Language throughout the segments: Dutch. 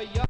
Baba Yaga.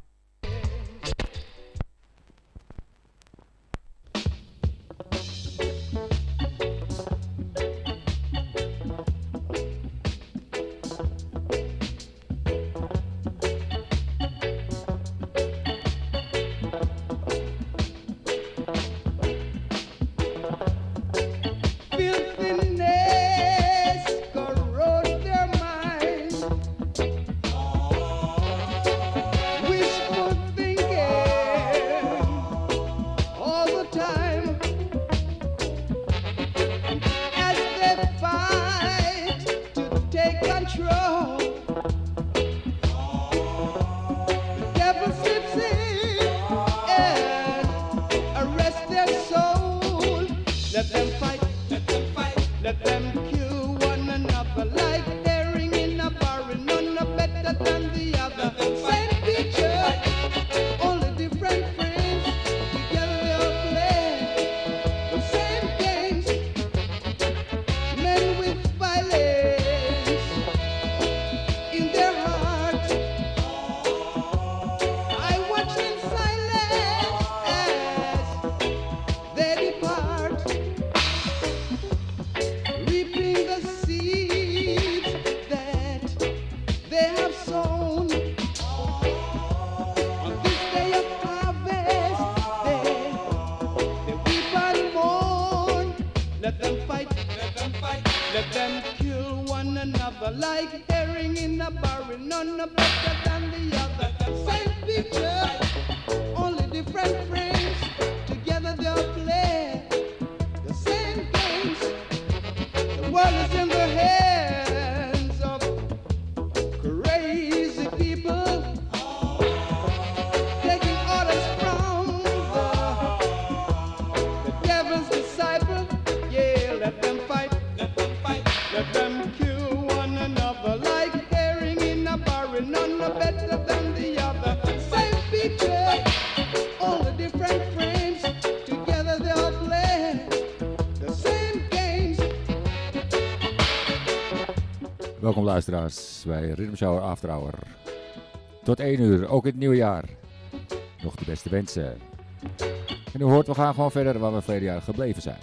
Luisteraars bij Rhythm Shower After Hour. Tot 1 uur, ook in het nieuwe jaar. Nog de beste wensen. En u hoort, we gaan gewoon verder waar we verleden jaar gebleven zijn.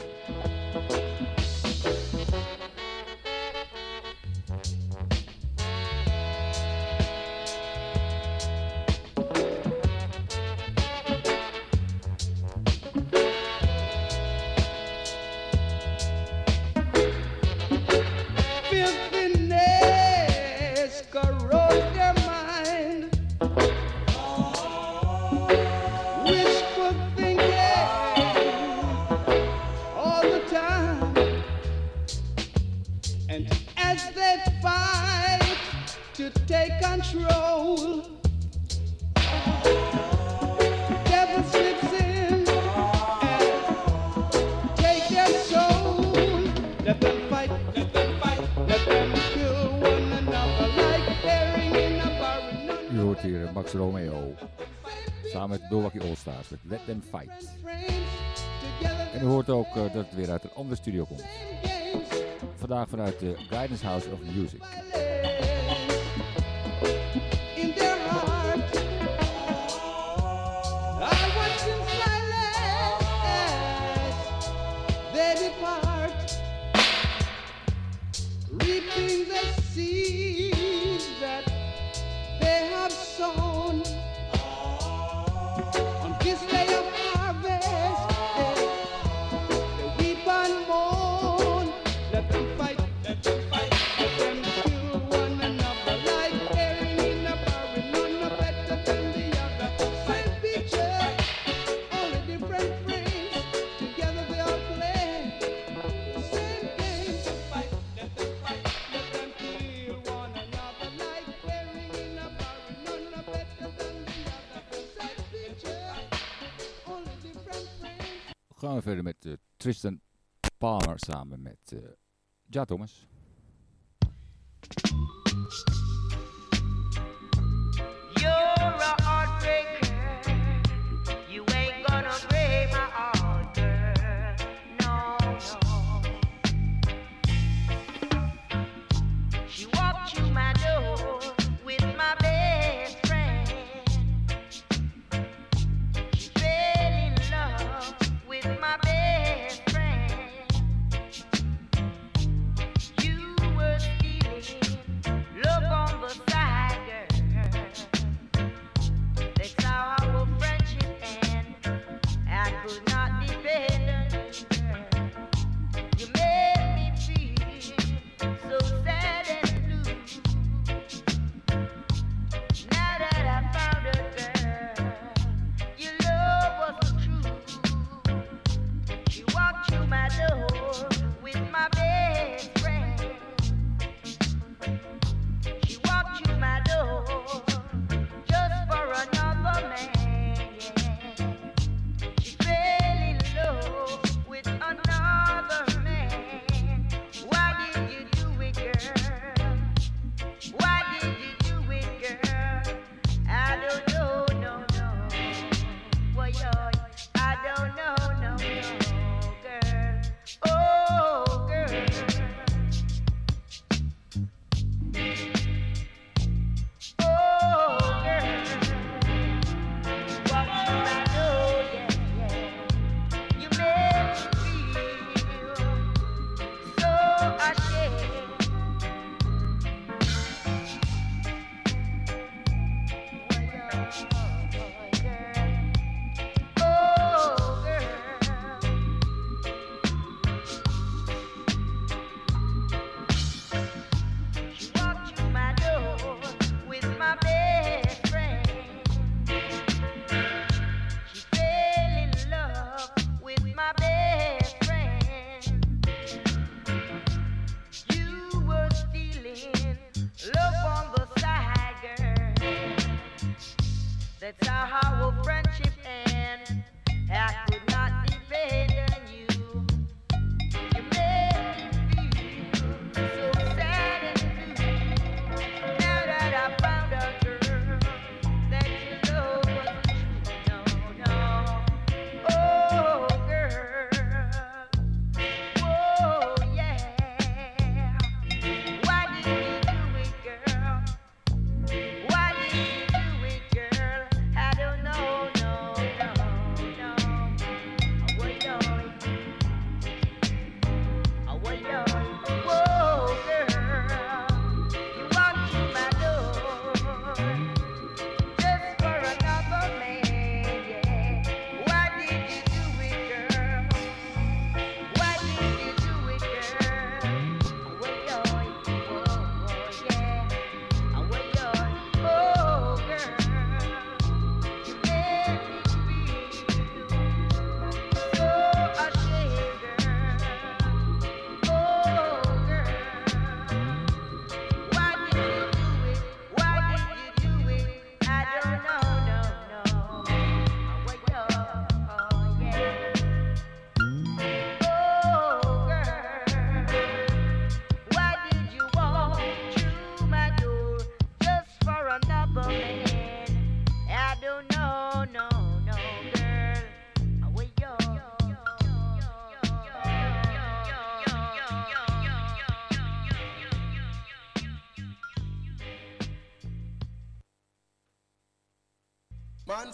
Vanuit de Guidance House of Music. Tristan Palmer samen met uh, Ja Thomas.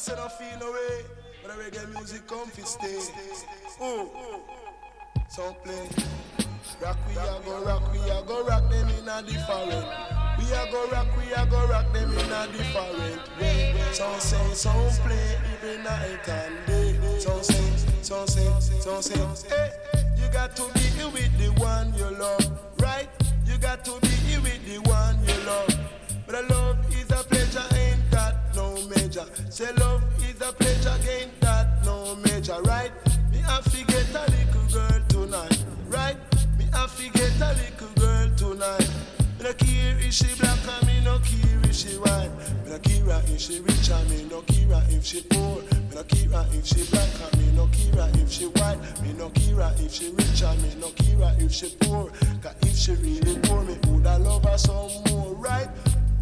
Say no feel no way, but the reggae music come fi stay. Ooh, so play. Rock we a go rock, we a go rock them in a different. We a go rock, we a go rock them in a different way. So say, so play, even night and day. So say, so say, so say, hey, you got to be with the one you love, right? You got to be with the one Say love is a pleasure, ain't that no major, right? Me have to get a little girl tonight, right? Me have to get a little girl tonight. Me no care if she black and me no care if she white. Me no care if she rich and me no care if she poor. Me no care if she black and me no care if she white. Me no care if she rich and me no care if she poor. Cause if she really poor, me woulda love her some more, right?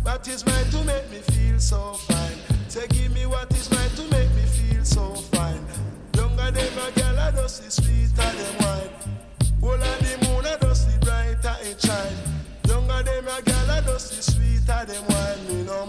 What is mine to make me feel so fine? Say, give me what is mine to make me feel so fine. Younger than a girl, I just see sweeter than wine. All of the moon, I just see brighter it shine. Younger than a girl, I just see sweeter than wine. Me no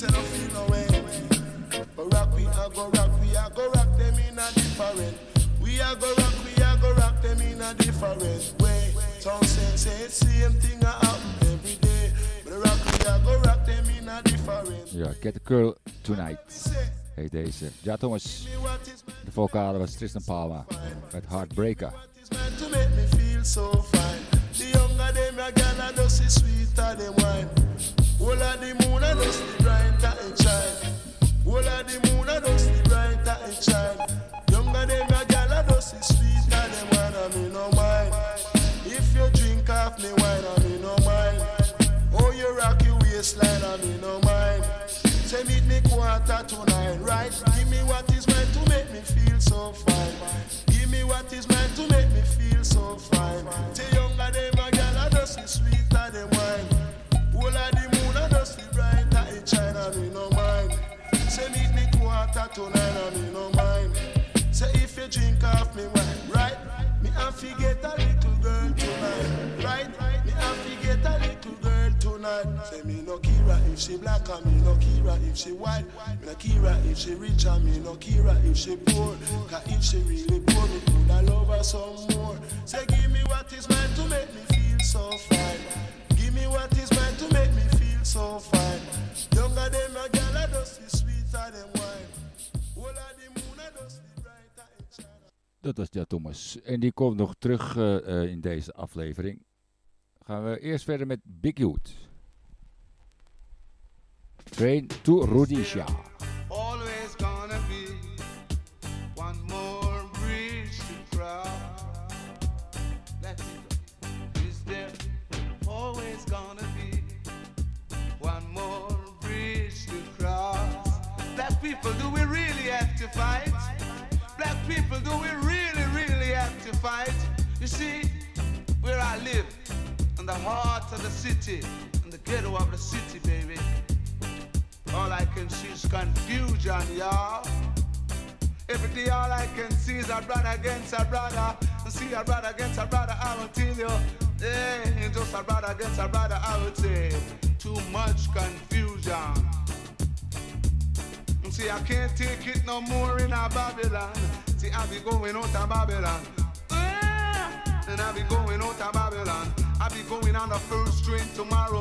say no feel no way. But rock we a go rock, we a go rock them in a different. We a go rock, we a go rock them in a different way. Some say same thing a happen every day. But rock we a go rock them in a different. Ja, Get a Girl Tonight heet deze. Ja, Thomas. De vocale was Tristan Palma met Heartbreaker. It's meant to make me feel so fine. The younger them a girl a just sweeter than wine. All of the moon a just the brighter it shine. All of the moon a just the brighter it shine. Younger them a girl a just is sweeter than wine. I me no mind. If you drink off me wine, I me no mind. Oh, you rock your waistline, I me no mind. Say meet me quarter to nine, right? Give me what is meant to make me feel so fine. Give me what is meant to make me feel so fine. Say Tonight I nine no mind. Say if you drink off me wine, right? Me and forget a little girl tonight, right? Me and forget a little girl tonight. Say me no Kira if she black and me no Kira if she white. Me no Kira if she rich and me no Kira if she poor. Cause if she really poor, me coulda love her some more. Say give me what is mine to make me feel so fine. Give me what is mine to make me feel so fine. Younger than my gal, I just Dat was Ja Thomas. En die komt nog terug eh, in deze aflevering. Gaan we eerst verder met Big Youth. Train to Rhodesia. Always gonna be one more bridge to cross. That's it. Is there always gonna be one more bridge to cross? Black people, do we really have to fight? People, do we really, really have to fight? You see, where I live, in the heart of the city, in the ghetto of the city, baby. All I can see is confusion, y'all. Every day all I can see is a brother against a brother. And see a brother against a brother, I will tell you. Yeah, just a brother against a brother, I would say. Too much confusion. And see, I can't take it no more in a Babylon. See, I be going out of Babylon. Ah, And I be going out of Babylon. I be going on the first train tomorrow.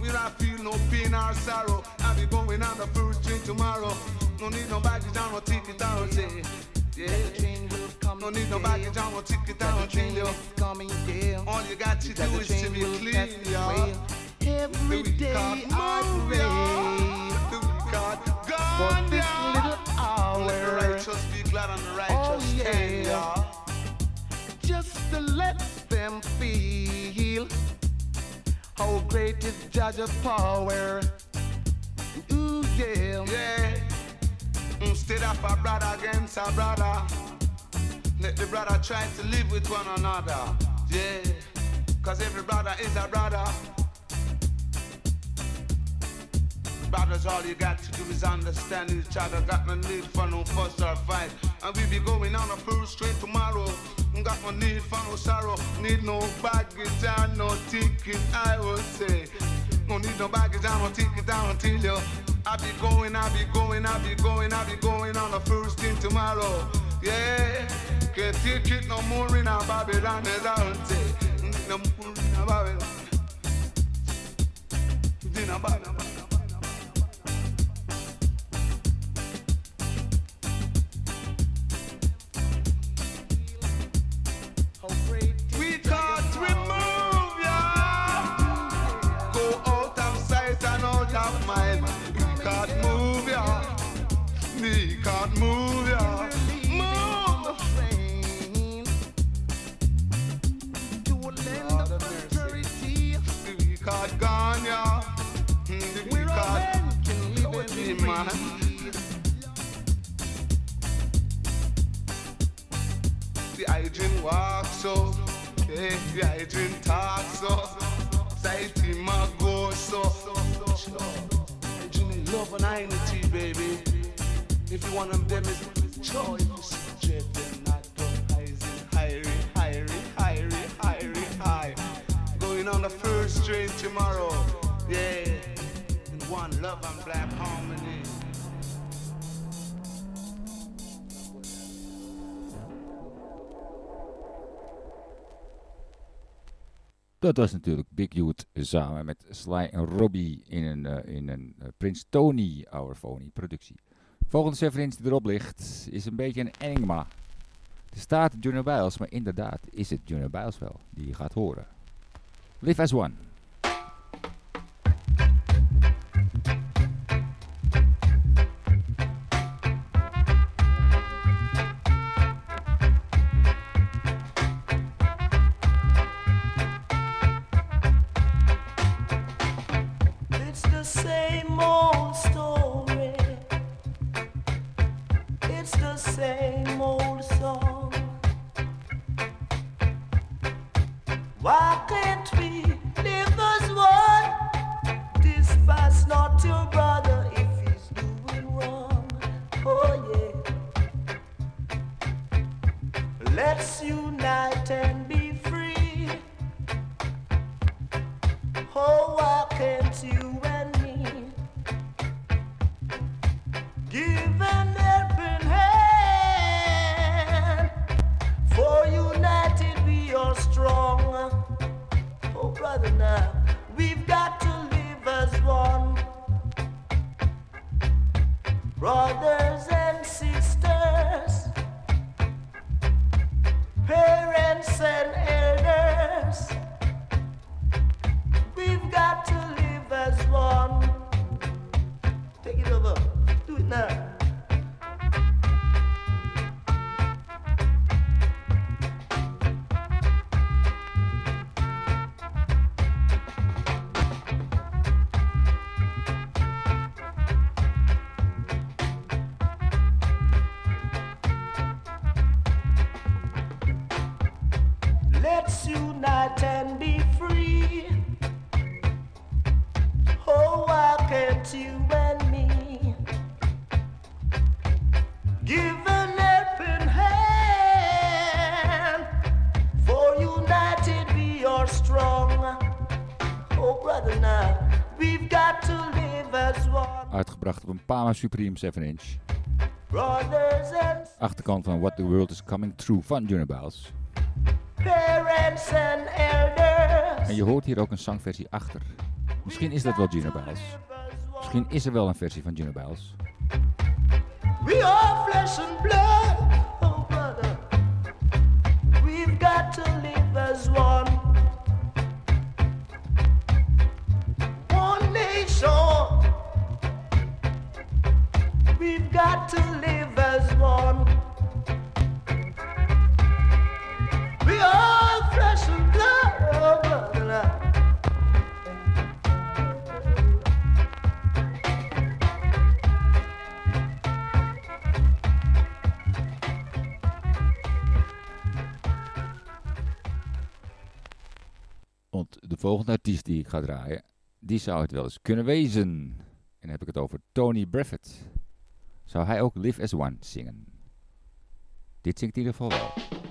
Will I feel no pain or sorrow? I be going on the first train tomorrow. No need no baggage, I no ticket, I don't say. Yeah. No need no baggage, I no ticket, I don't tell you. coming down. All you got to do is to be clean, y'all. Every day I move, y'all? Do we got pray for this y'all? little Let the hour, righteous be glad and the righteous Oh, stand, yeah. just to let them feel how great is Judge's power. Ooh yeah, Yeah. Instead of a brother against a brother, let the brother try to live with one another. Yeah. Cause every brother is a brother. Brothers, all you got to do is understand each other. Got no need for no fuss or fight. And we be going on a first straight tomorrow. Got no need for no sorrow. Need no baggage and no ticket, I would say. No need no baggage and no ticket, tell you. I be going, I be going, I be going, I be going on the first thing tomorrow. Yeah, can't take it no more in a Babylon, as I would say. No more in a Babylon. In a Babylon. Walk so. Yeah, the hygiene talk so. Sight him a go so. Hygiene love and unity, baby. If you want them, them is joy. If you see jet, then not go high, high, high, high, high. Going on the first train tomorrow. Yeah. In one love and black harmony. Dat was natuurlijk Big Youth samen met Sly en Robbie in een, eh, in een eh, Prince Tony Our Phony productie. Volgende referentie die erop ligt is een beetje een enigma. Er staat Junior Biles, maar inderdaad is het Junior Biles wel die je gaat horen. Live as one. brothers and sisters, parents and Supreme 7-inch. Brothers and Achterkant van What the World is Coming True van elders. En je hoort hier ook een zangversie achter. Misschien is dat wel Junior Bells. Misschien is er wel een versie van Junior Bells. We are flesh and blood, Want de volgende artiest die ik ga draaien, die zou het wel eens kunnen wezen. En dan heb ik het over Tony Braffett. Zou hij ook Live as One zingen? Dit zingt in ieder geval wel.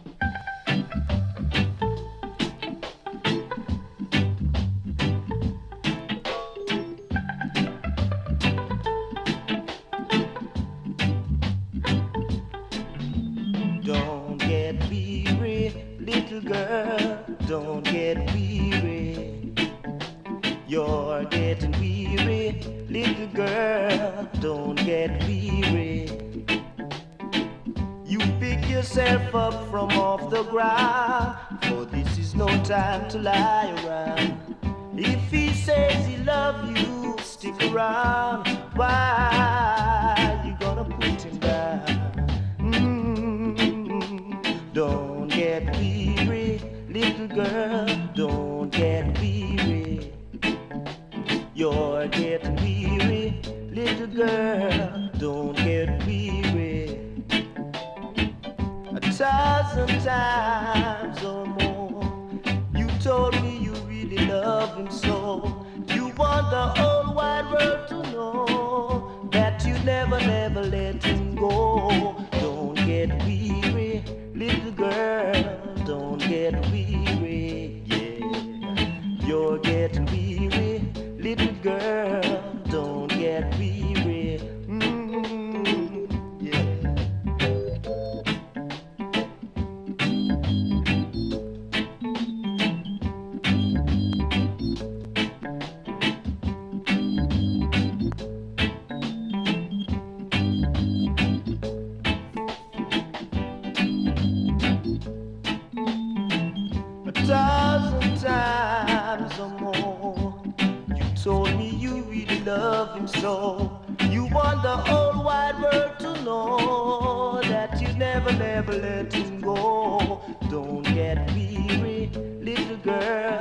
So. You want the whole wide world to know that you never, never let him go. Don't get weary, little girl.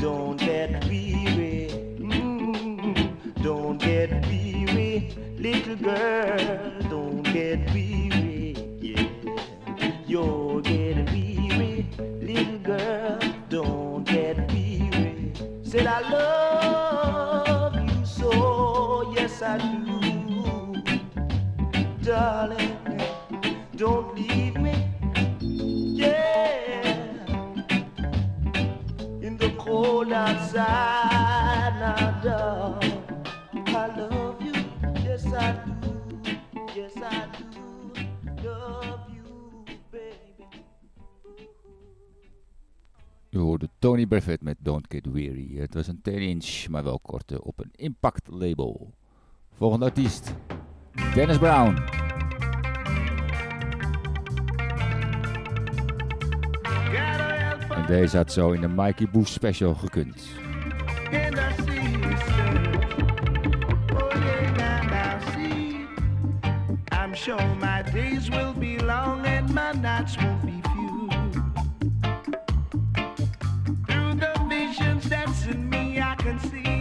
Don't get weary. Mm, don't get weary, little girl. Love you, yes I do, yes I do, love you, baby. Je hoorde Tony Braffett met Don't Get Weary. Het was een 10 inch, maar wel korte op een impact label. Volgende artiest, Dennis Brown. En deze had zo in de Mikey Boef special gekund. I'm sure my days will be long and my nights won't be few. Through the visions that's in me, I can see.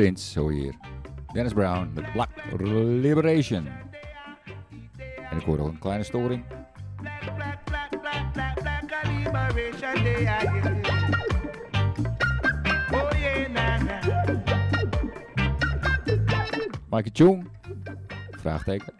Prins, zo hier. Dennis Brown met Black Liberation. En ik hoor nog een kleine storing. Mikey Chung? Vraagteken.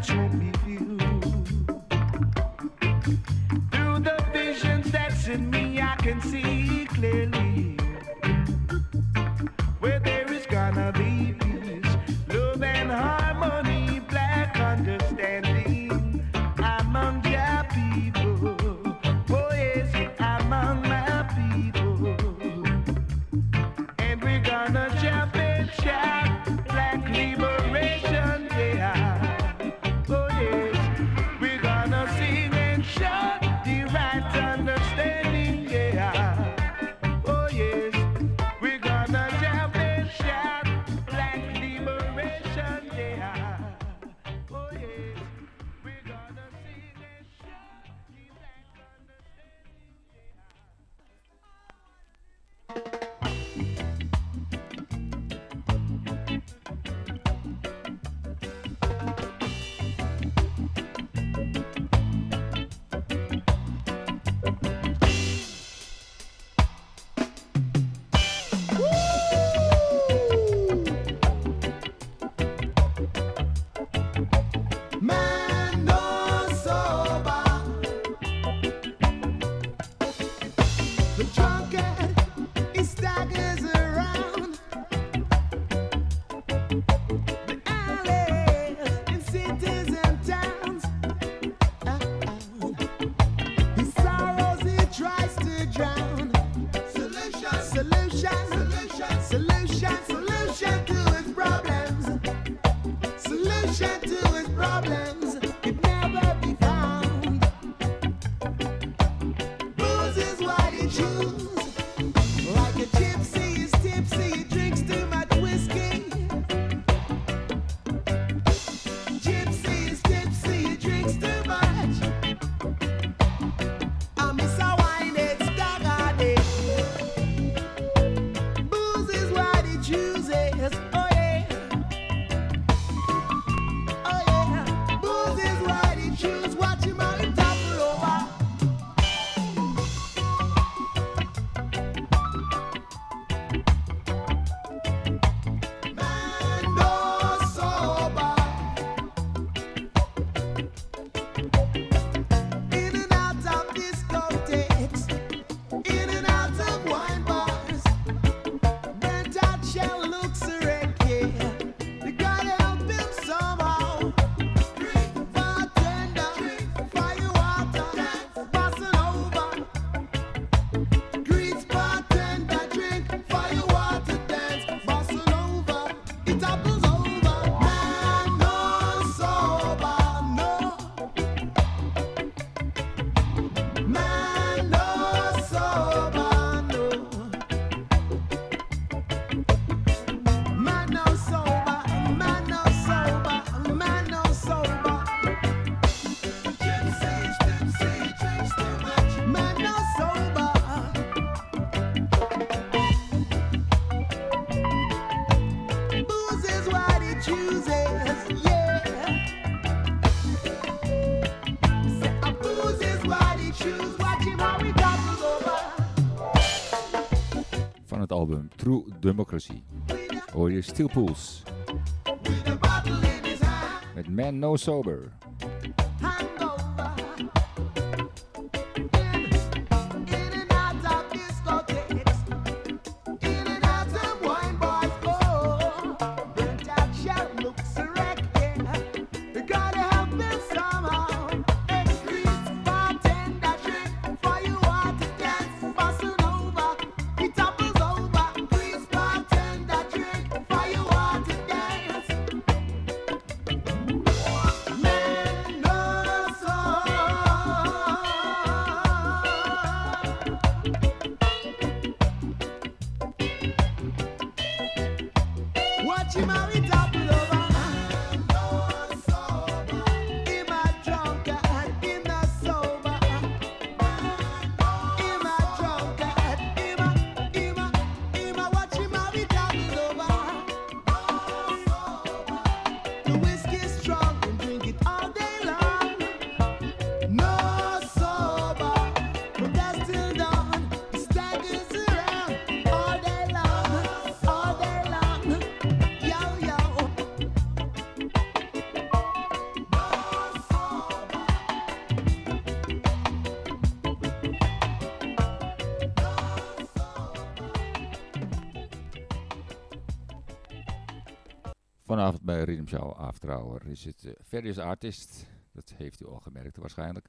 that you be. Democracy. Hoor je Steel Pools. Met men No Sober. Bombshell aftrouwer. Is het eh, uh, is Artist. Dat heeft u al gemerkt waarschijnlijk.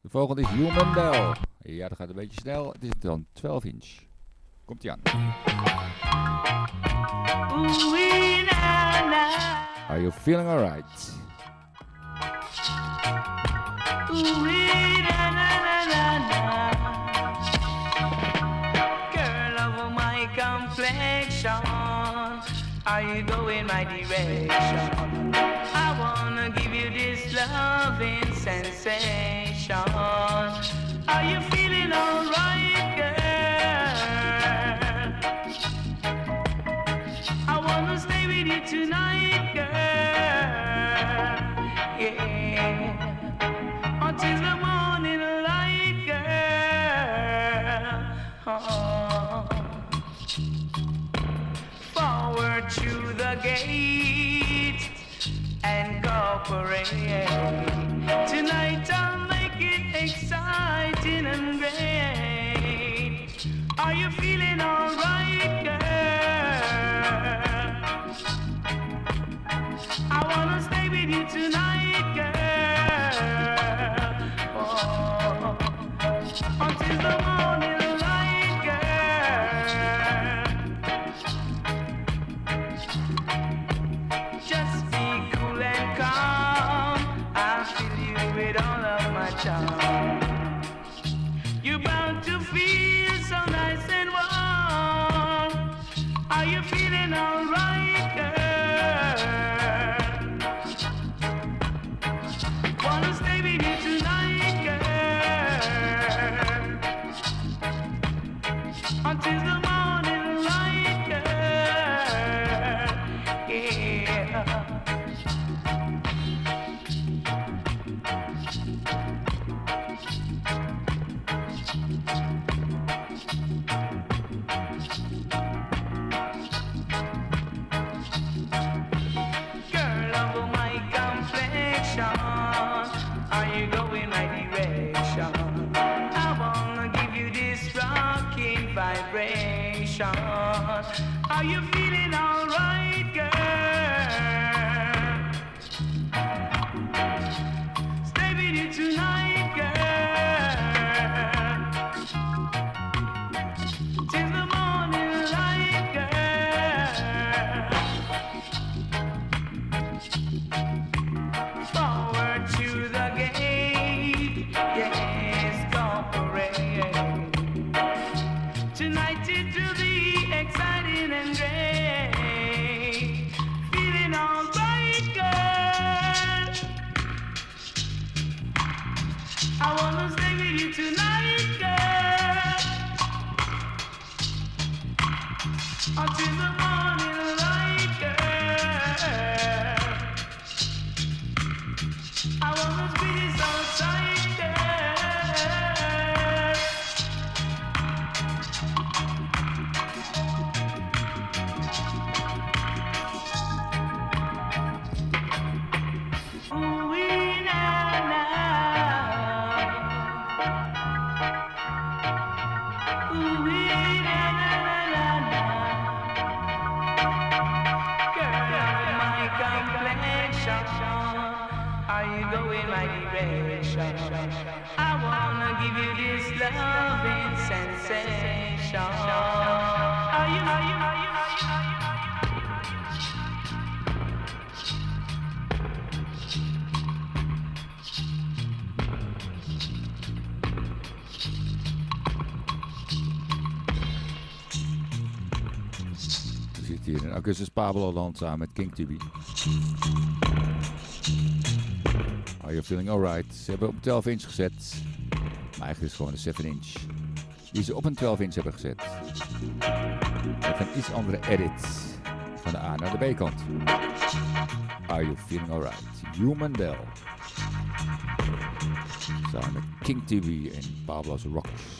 De volgende is Human Bell. Ja, dat gaat een beetje snel. Het is dan 12 inch. Komt-ie aan. Are you feeling alright? Na, na, na, Are you going my direction? I wanna give you this loving sensation. Are you feeling alright, girl? I wanna stay with you tonight, girl. Yeah. Until the morning light, girl. Oh to the gate and cooperate. Tonight I'll Augustus Pablo Lanza met King TV. Are you feeling alright? Ze hebben op een 12 inch gezet. Maar eigenlijk is het gewoon een 7 inch. Die ze op een 12 inch hebben gezet. Met een iets andere edit. Van de A naar de B kant. Are you feeling alright? Human Bell. Samen met King TV en Pablo's Rockers.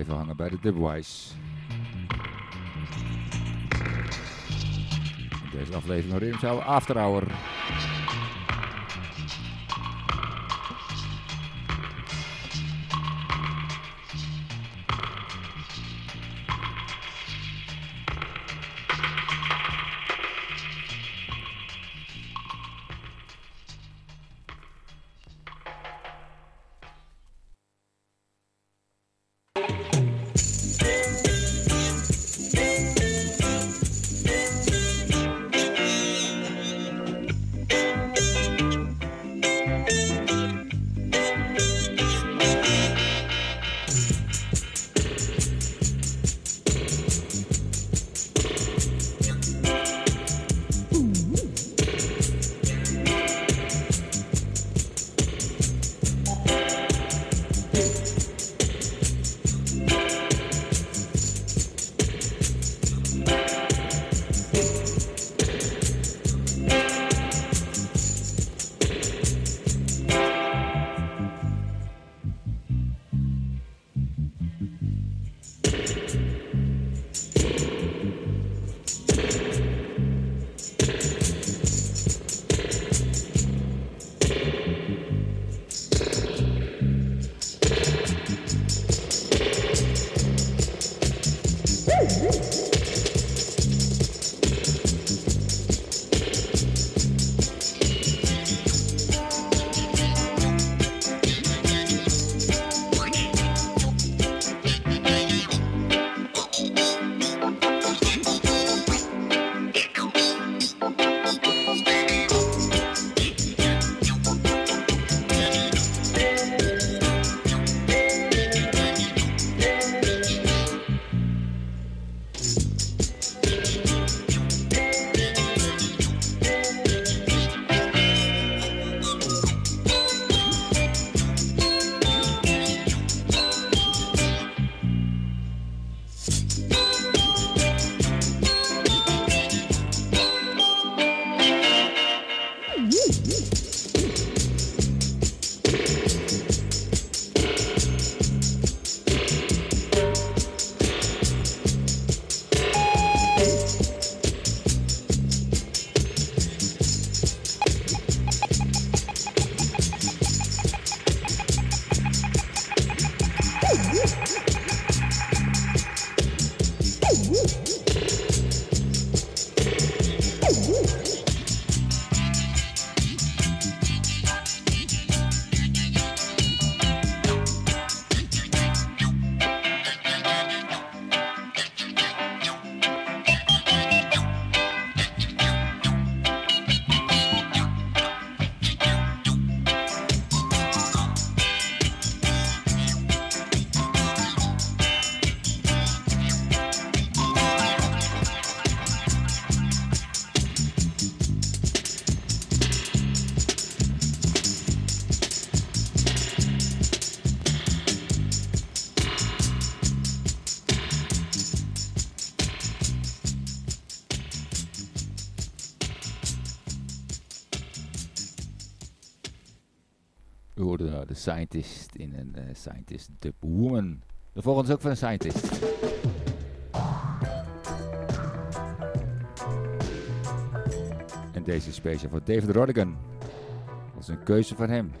Even hangen bij de Dubwise. Deze aflevering van Rimshow After Hour. Scientist in een uh, Scientist Dub Woman. De volgende is ook van een Scientist. En deze is speciaal voor David Rodigan. Dat is een keuze van hem.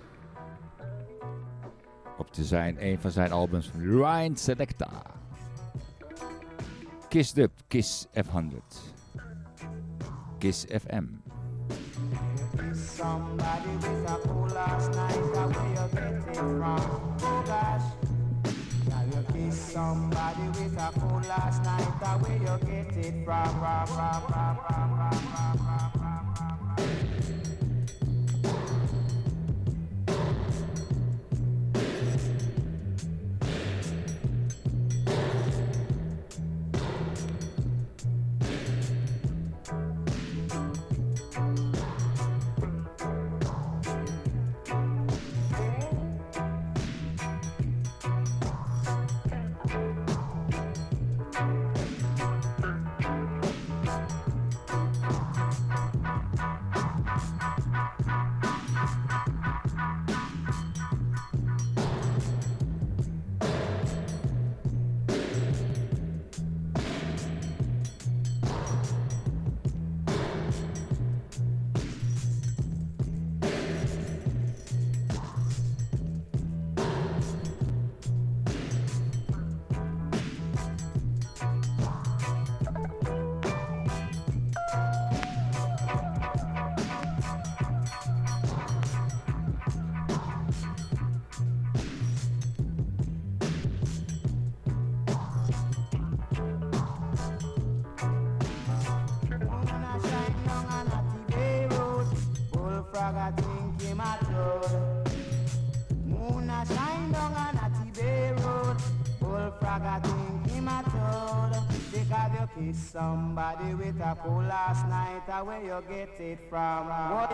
Op te zijn een van zijn albums Ryan Selecta. Kiss Dub, Kiss F100. Kiss FM. Somebody with a last night, from? Oh gosh. Now you kiss somebody with a cool last night, that where you get it from, from, from, from, from, from, from. Kiss somebody with a cool last night, uh, where you get it from? Oh.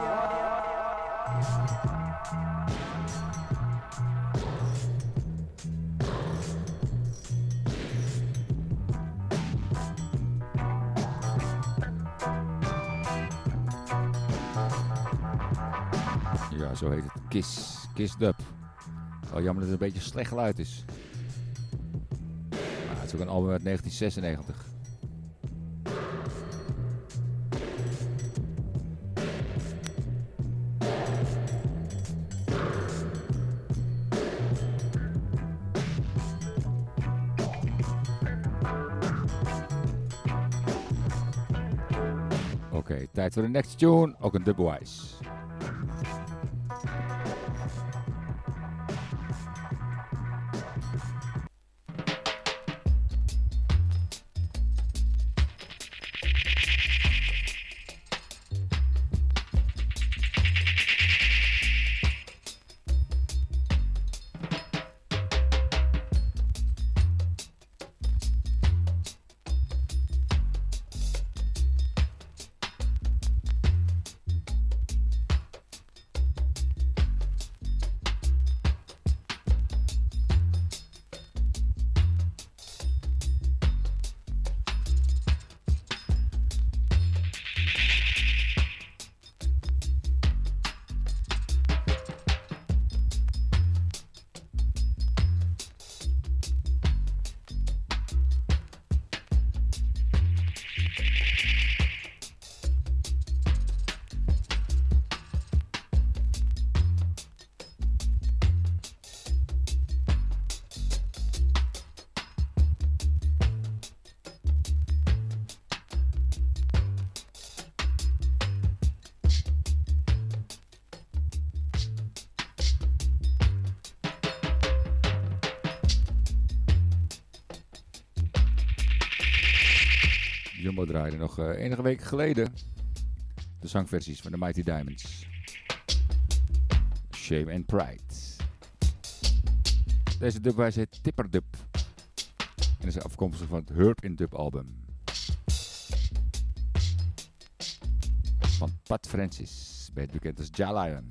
Ja, zo heet het. Kiss. Kiss Dub. Wel jammer dat het een beetje slecht geluid is. Maar het is ook een album uit 1996. Tijd voor de next tune. Ook een dubwise. Jumbo draaide nog eh, enige weken geleden de zangversies van de Mighty Diamonds. Shame and Pride. Deze dubwijze heet Tipper Dub. En is afkomstig van het Herb in Dub album. Van Pat Francis, beter bekend als Ja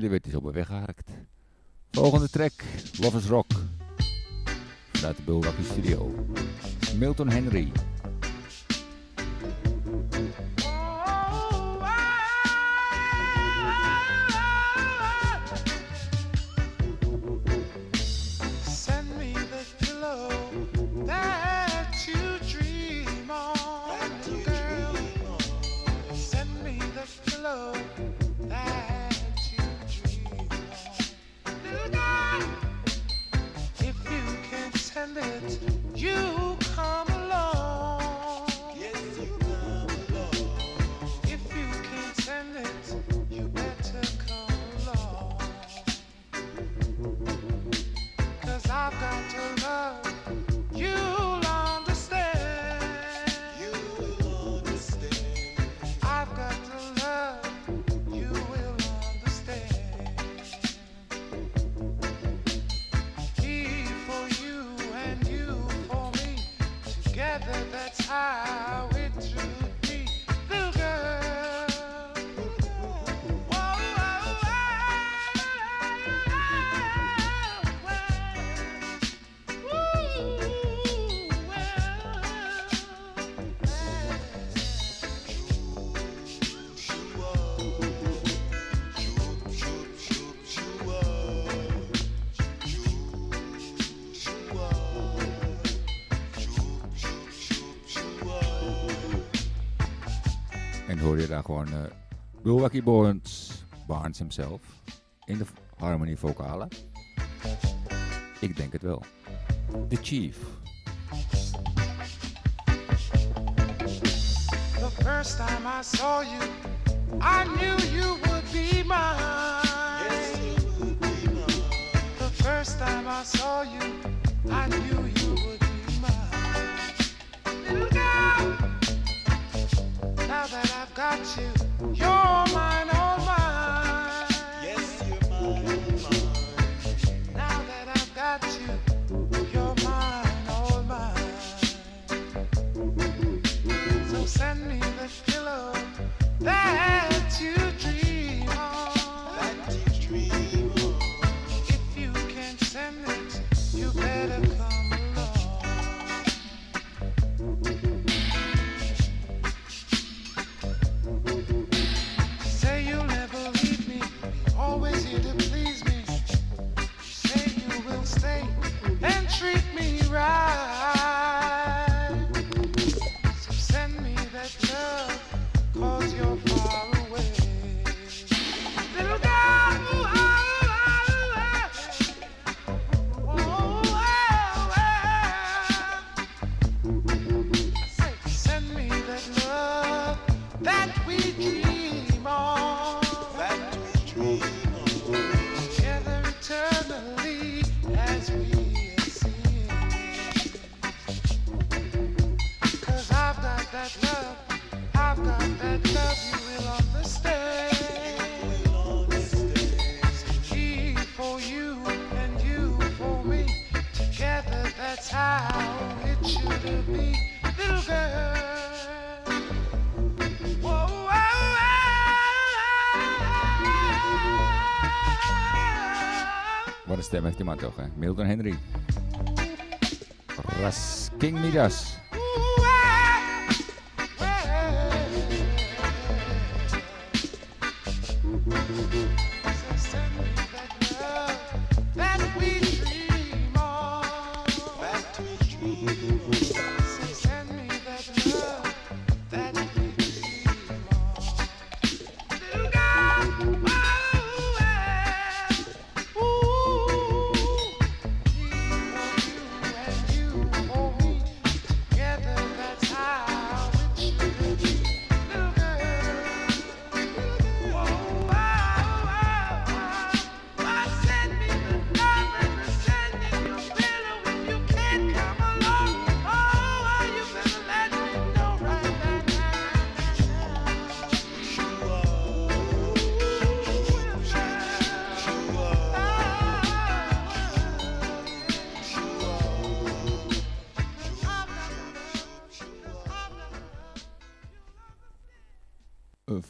En die werd dus op weggehaakt. Volgende track, Love is Rock. Vanuit de Rocky Studio. Milton Henry. ja, gewoon uh, Bill Barnes, Barnes himself, in de harmony vocalen. Ik denk het wel. The Chief. The first time I saw you, I knew you would be mine. Yes, you would be mine. The first time I saw you, I knew you. maar toch, hè? Milton Henry. Ras King Midas.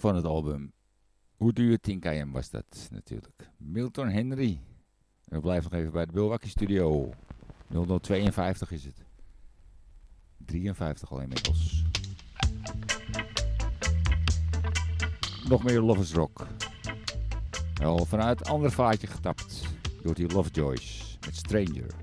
van het album. Hoe do you think I am was dat natuurlijk. Milton Henry. En we blijven nog even bij de Bulwakkie Studio. 0052 is het. 53 al inmiddels. Nog meer Lovers Rock. Al vanuit ander vaatje getapt door die Lovejoys met Stranger.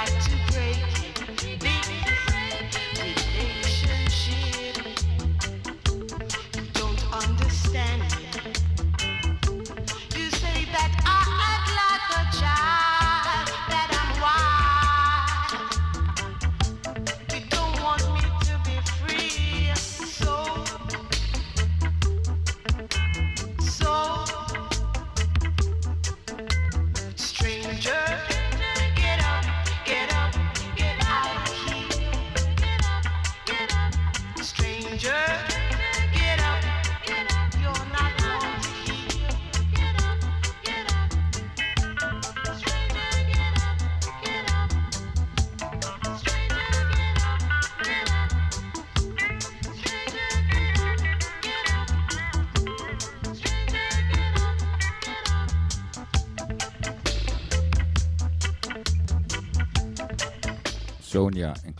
Got to break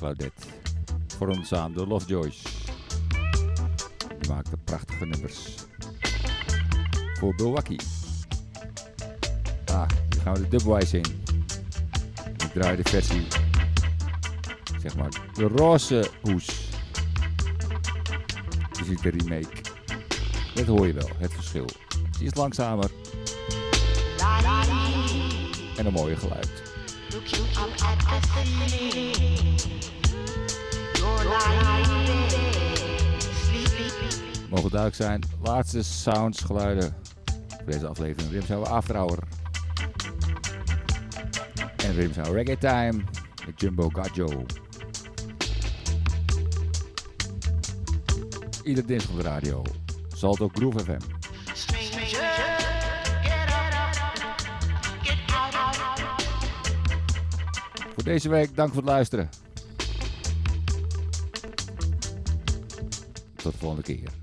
Claudette vormden samen de Lovejoys. Die maakten prachtige nummers. Voor Milwaukee. Ah, hier gaan we de dubwise in. Ik draai de versie, zeg maar, de roze hoes. Je ziet de remake. Dat hoor je wel, het verschil. Ze is langzamer en een mooie geluid. Duidelijk zijn, laatste sounds, geluiden voor deze aflevering. Rimshow After Hour. En Rimshow Reggae Time met Jumbo Gajo. Ieder dinsdag op de radio. Salto Groove FM. Voor deze week, dank voor het luisteren. Tot de volgende keer.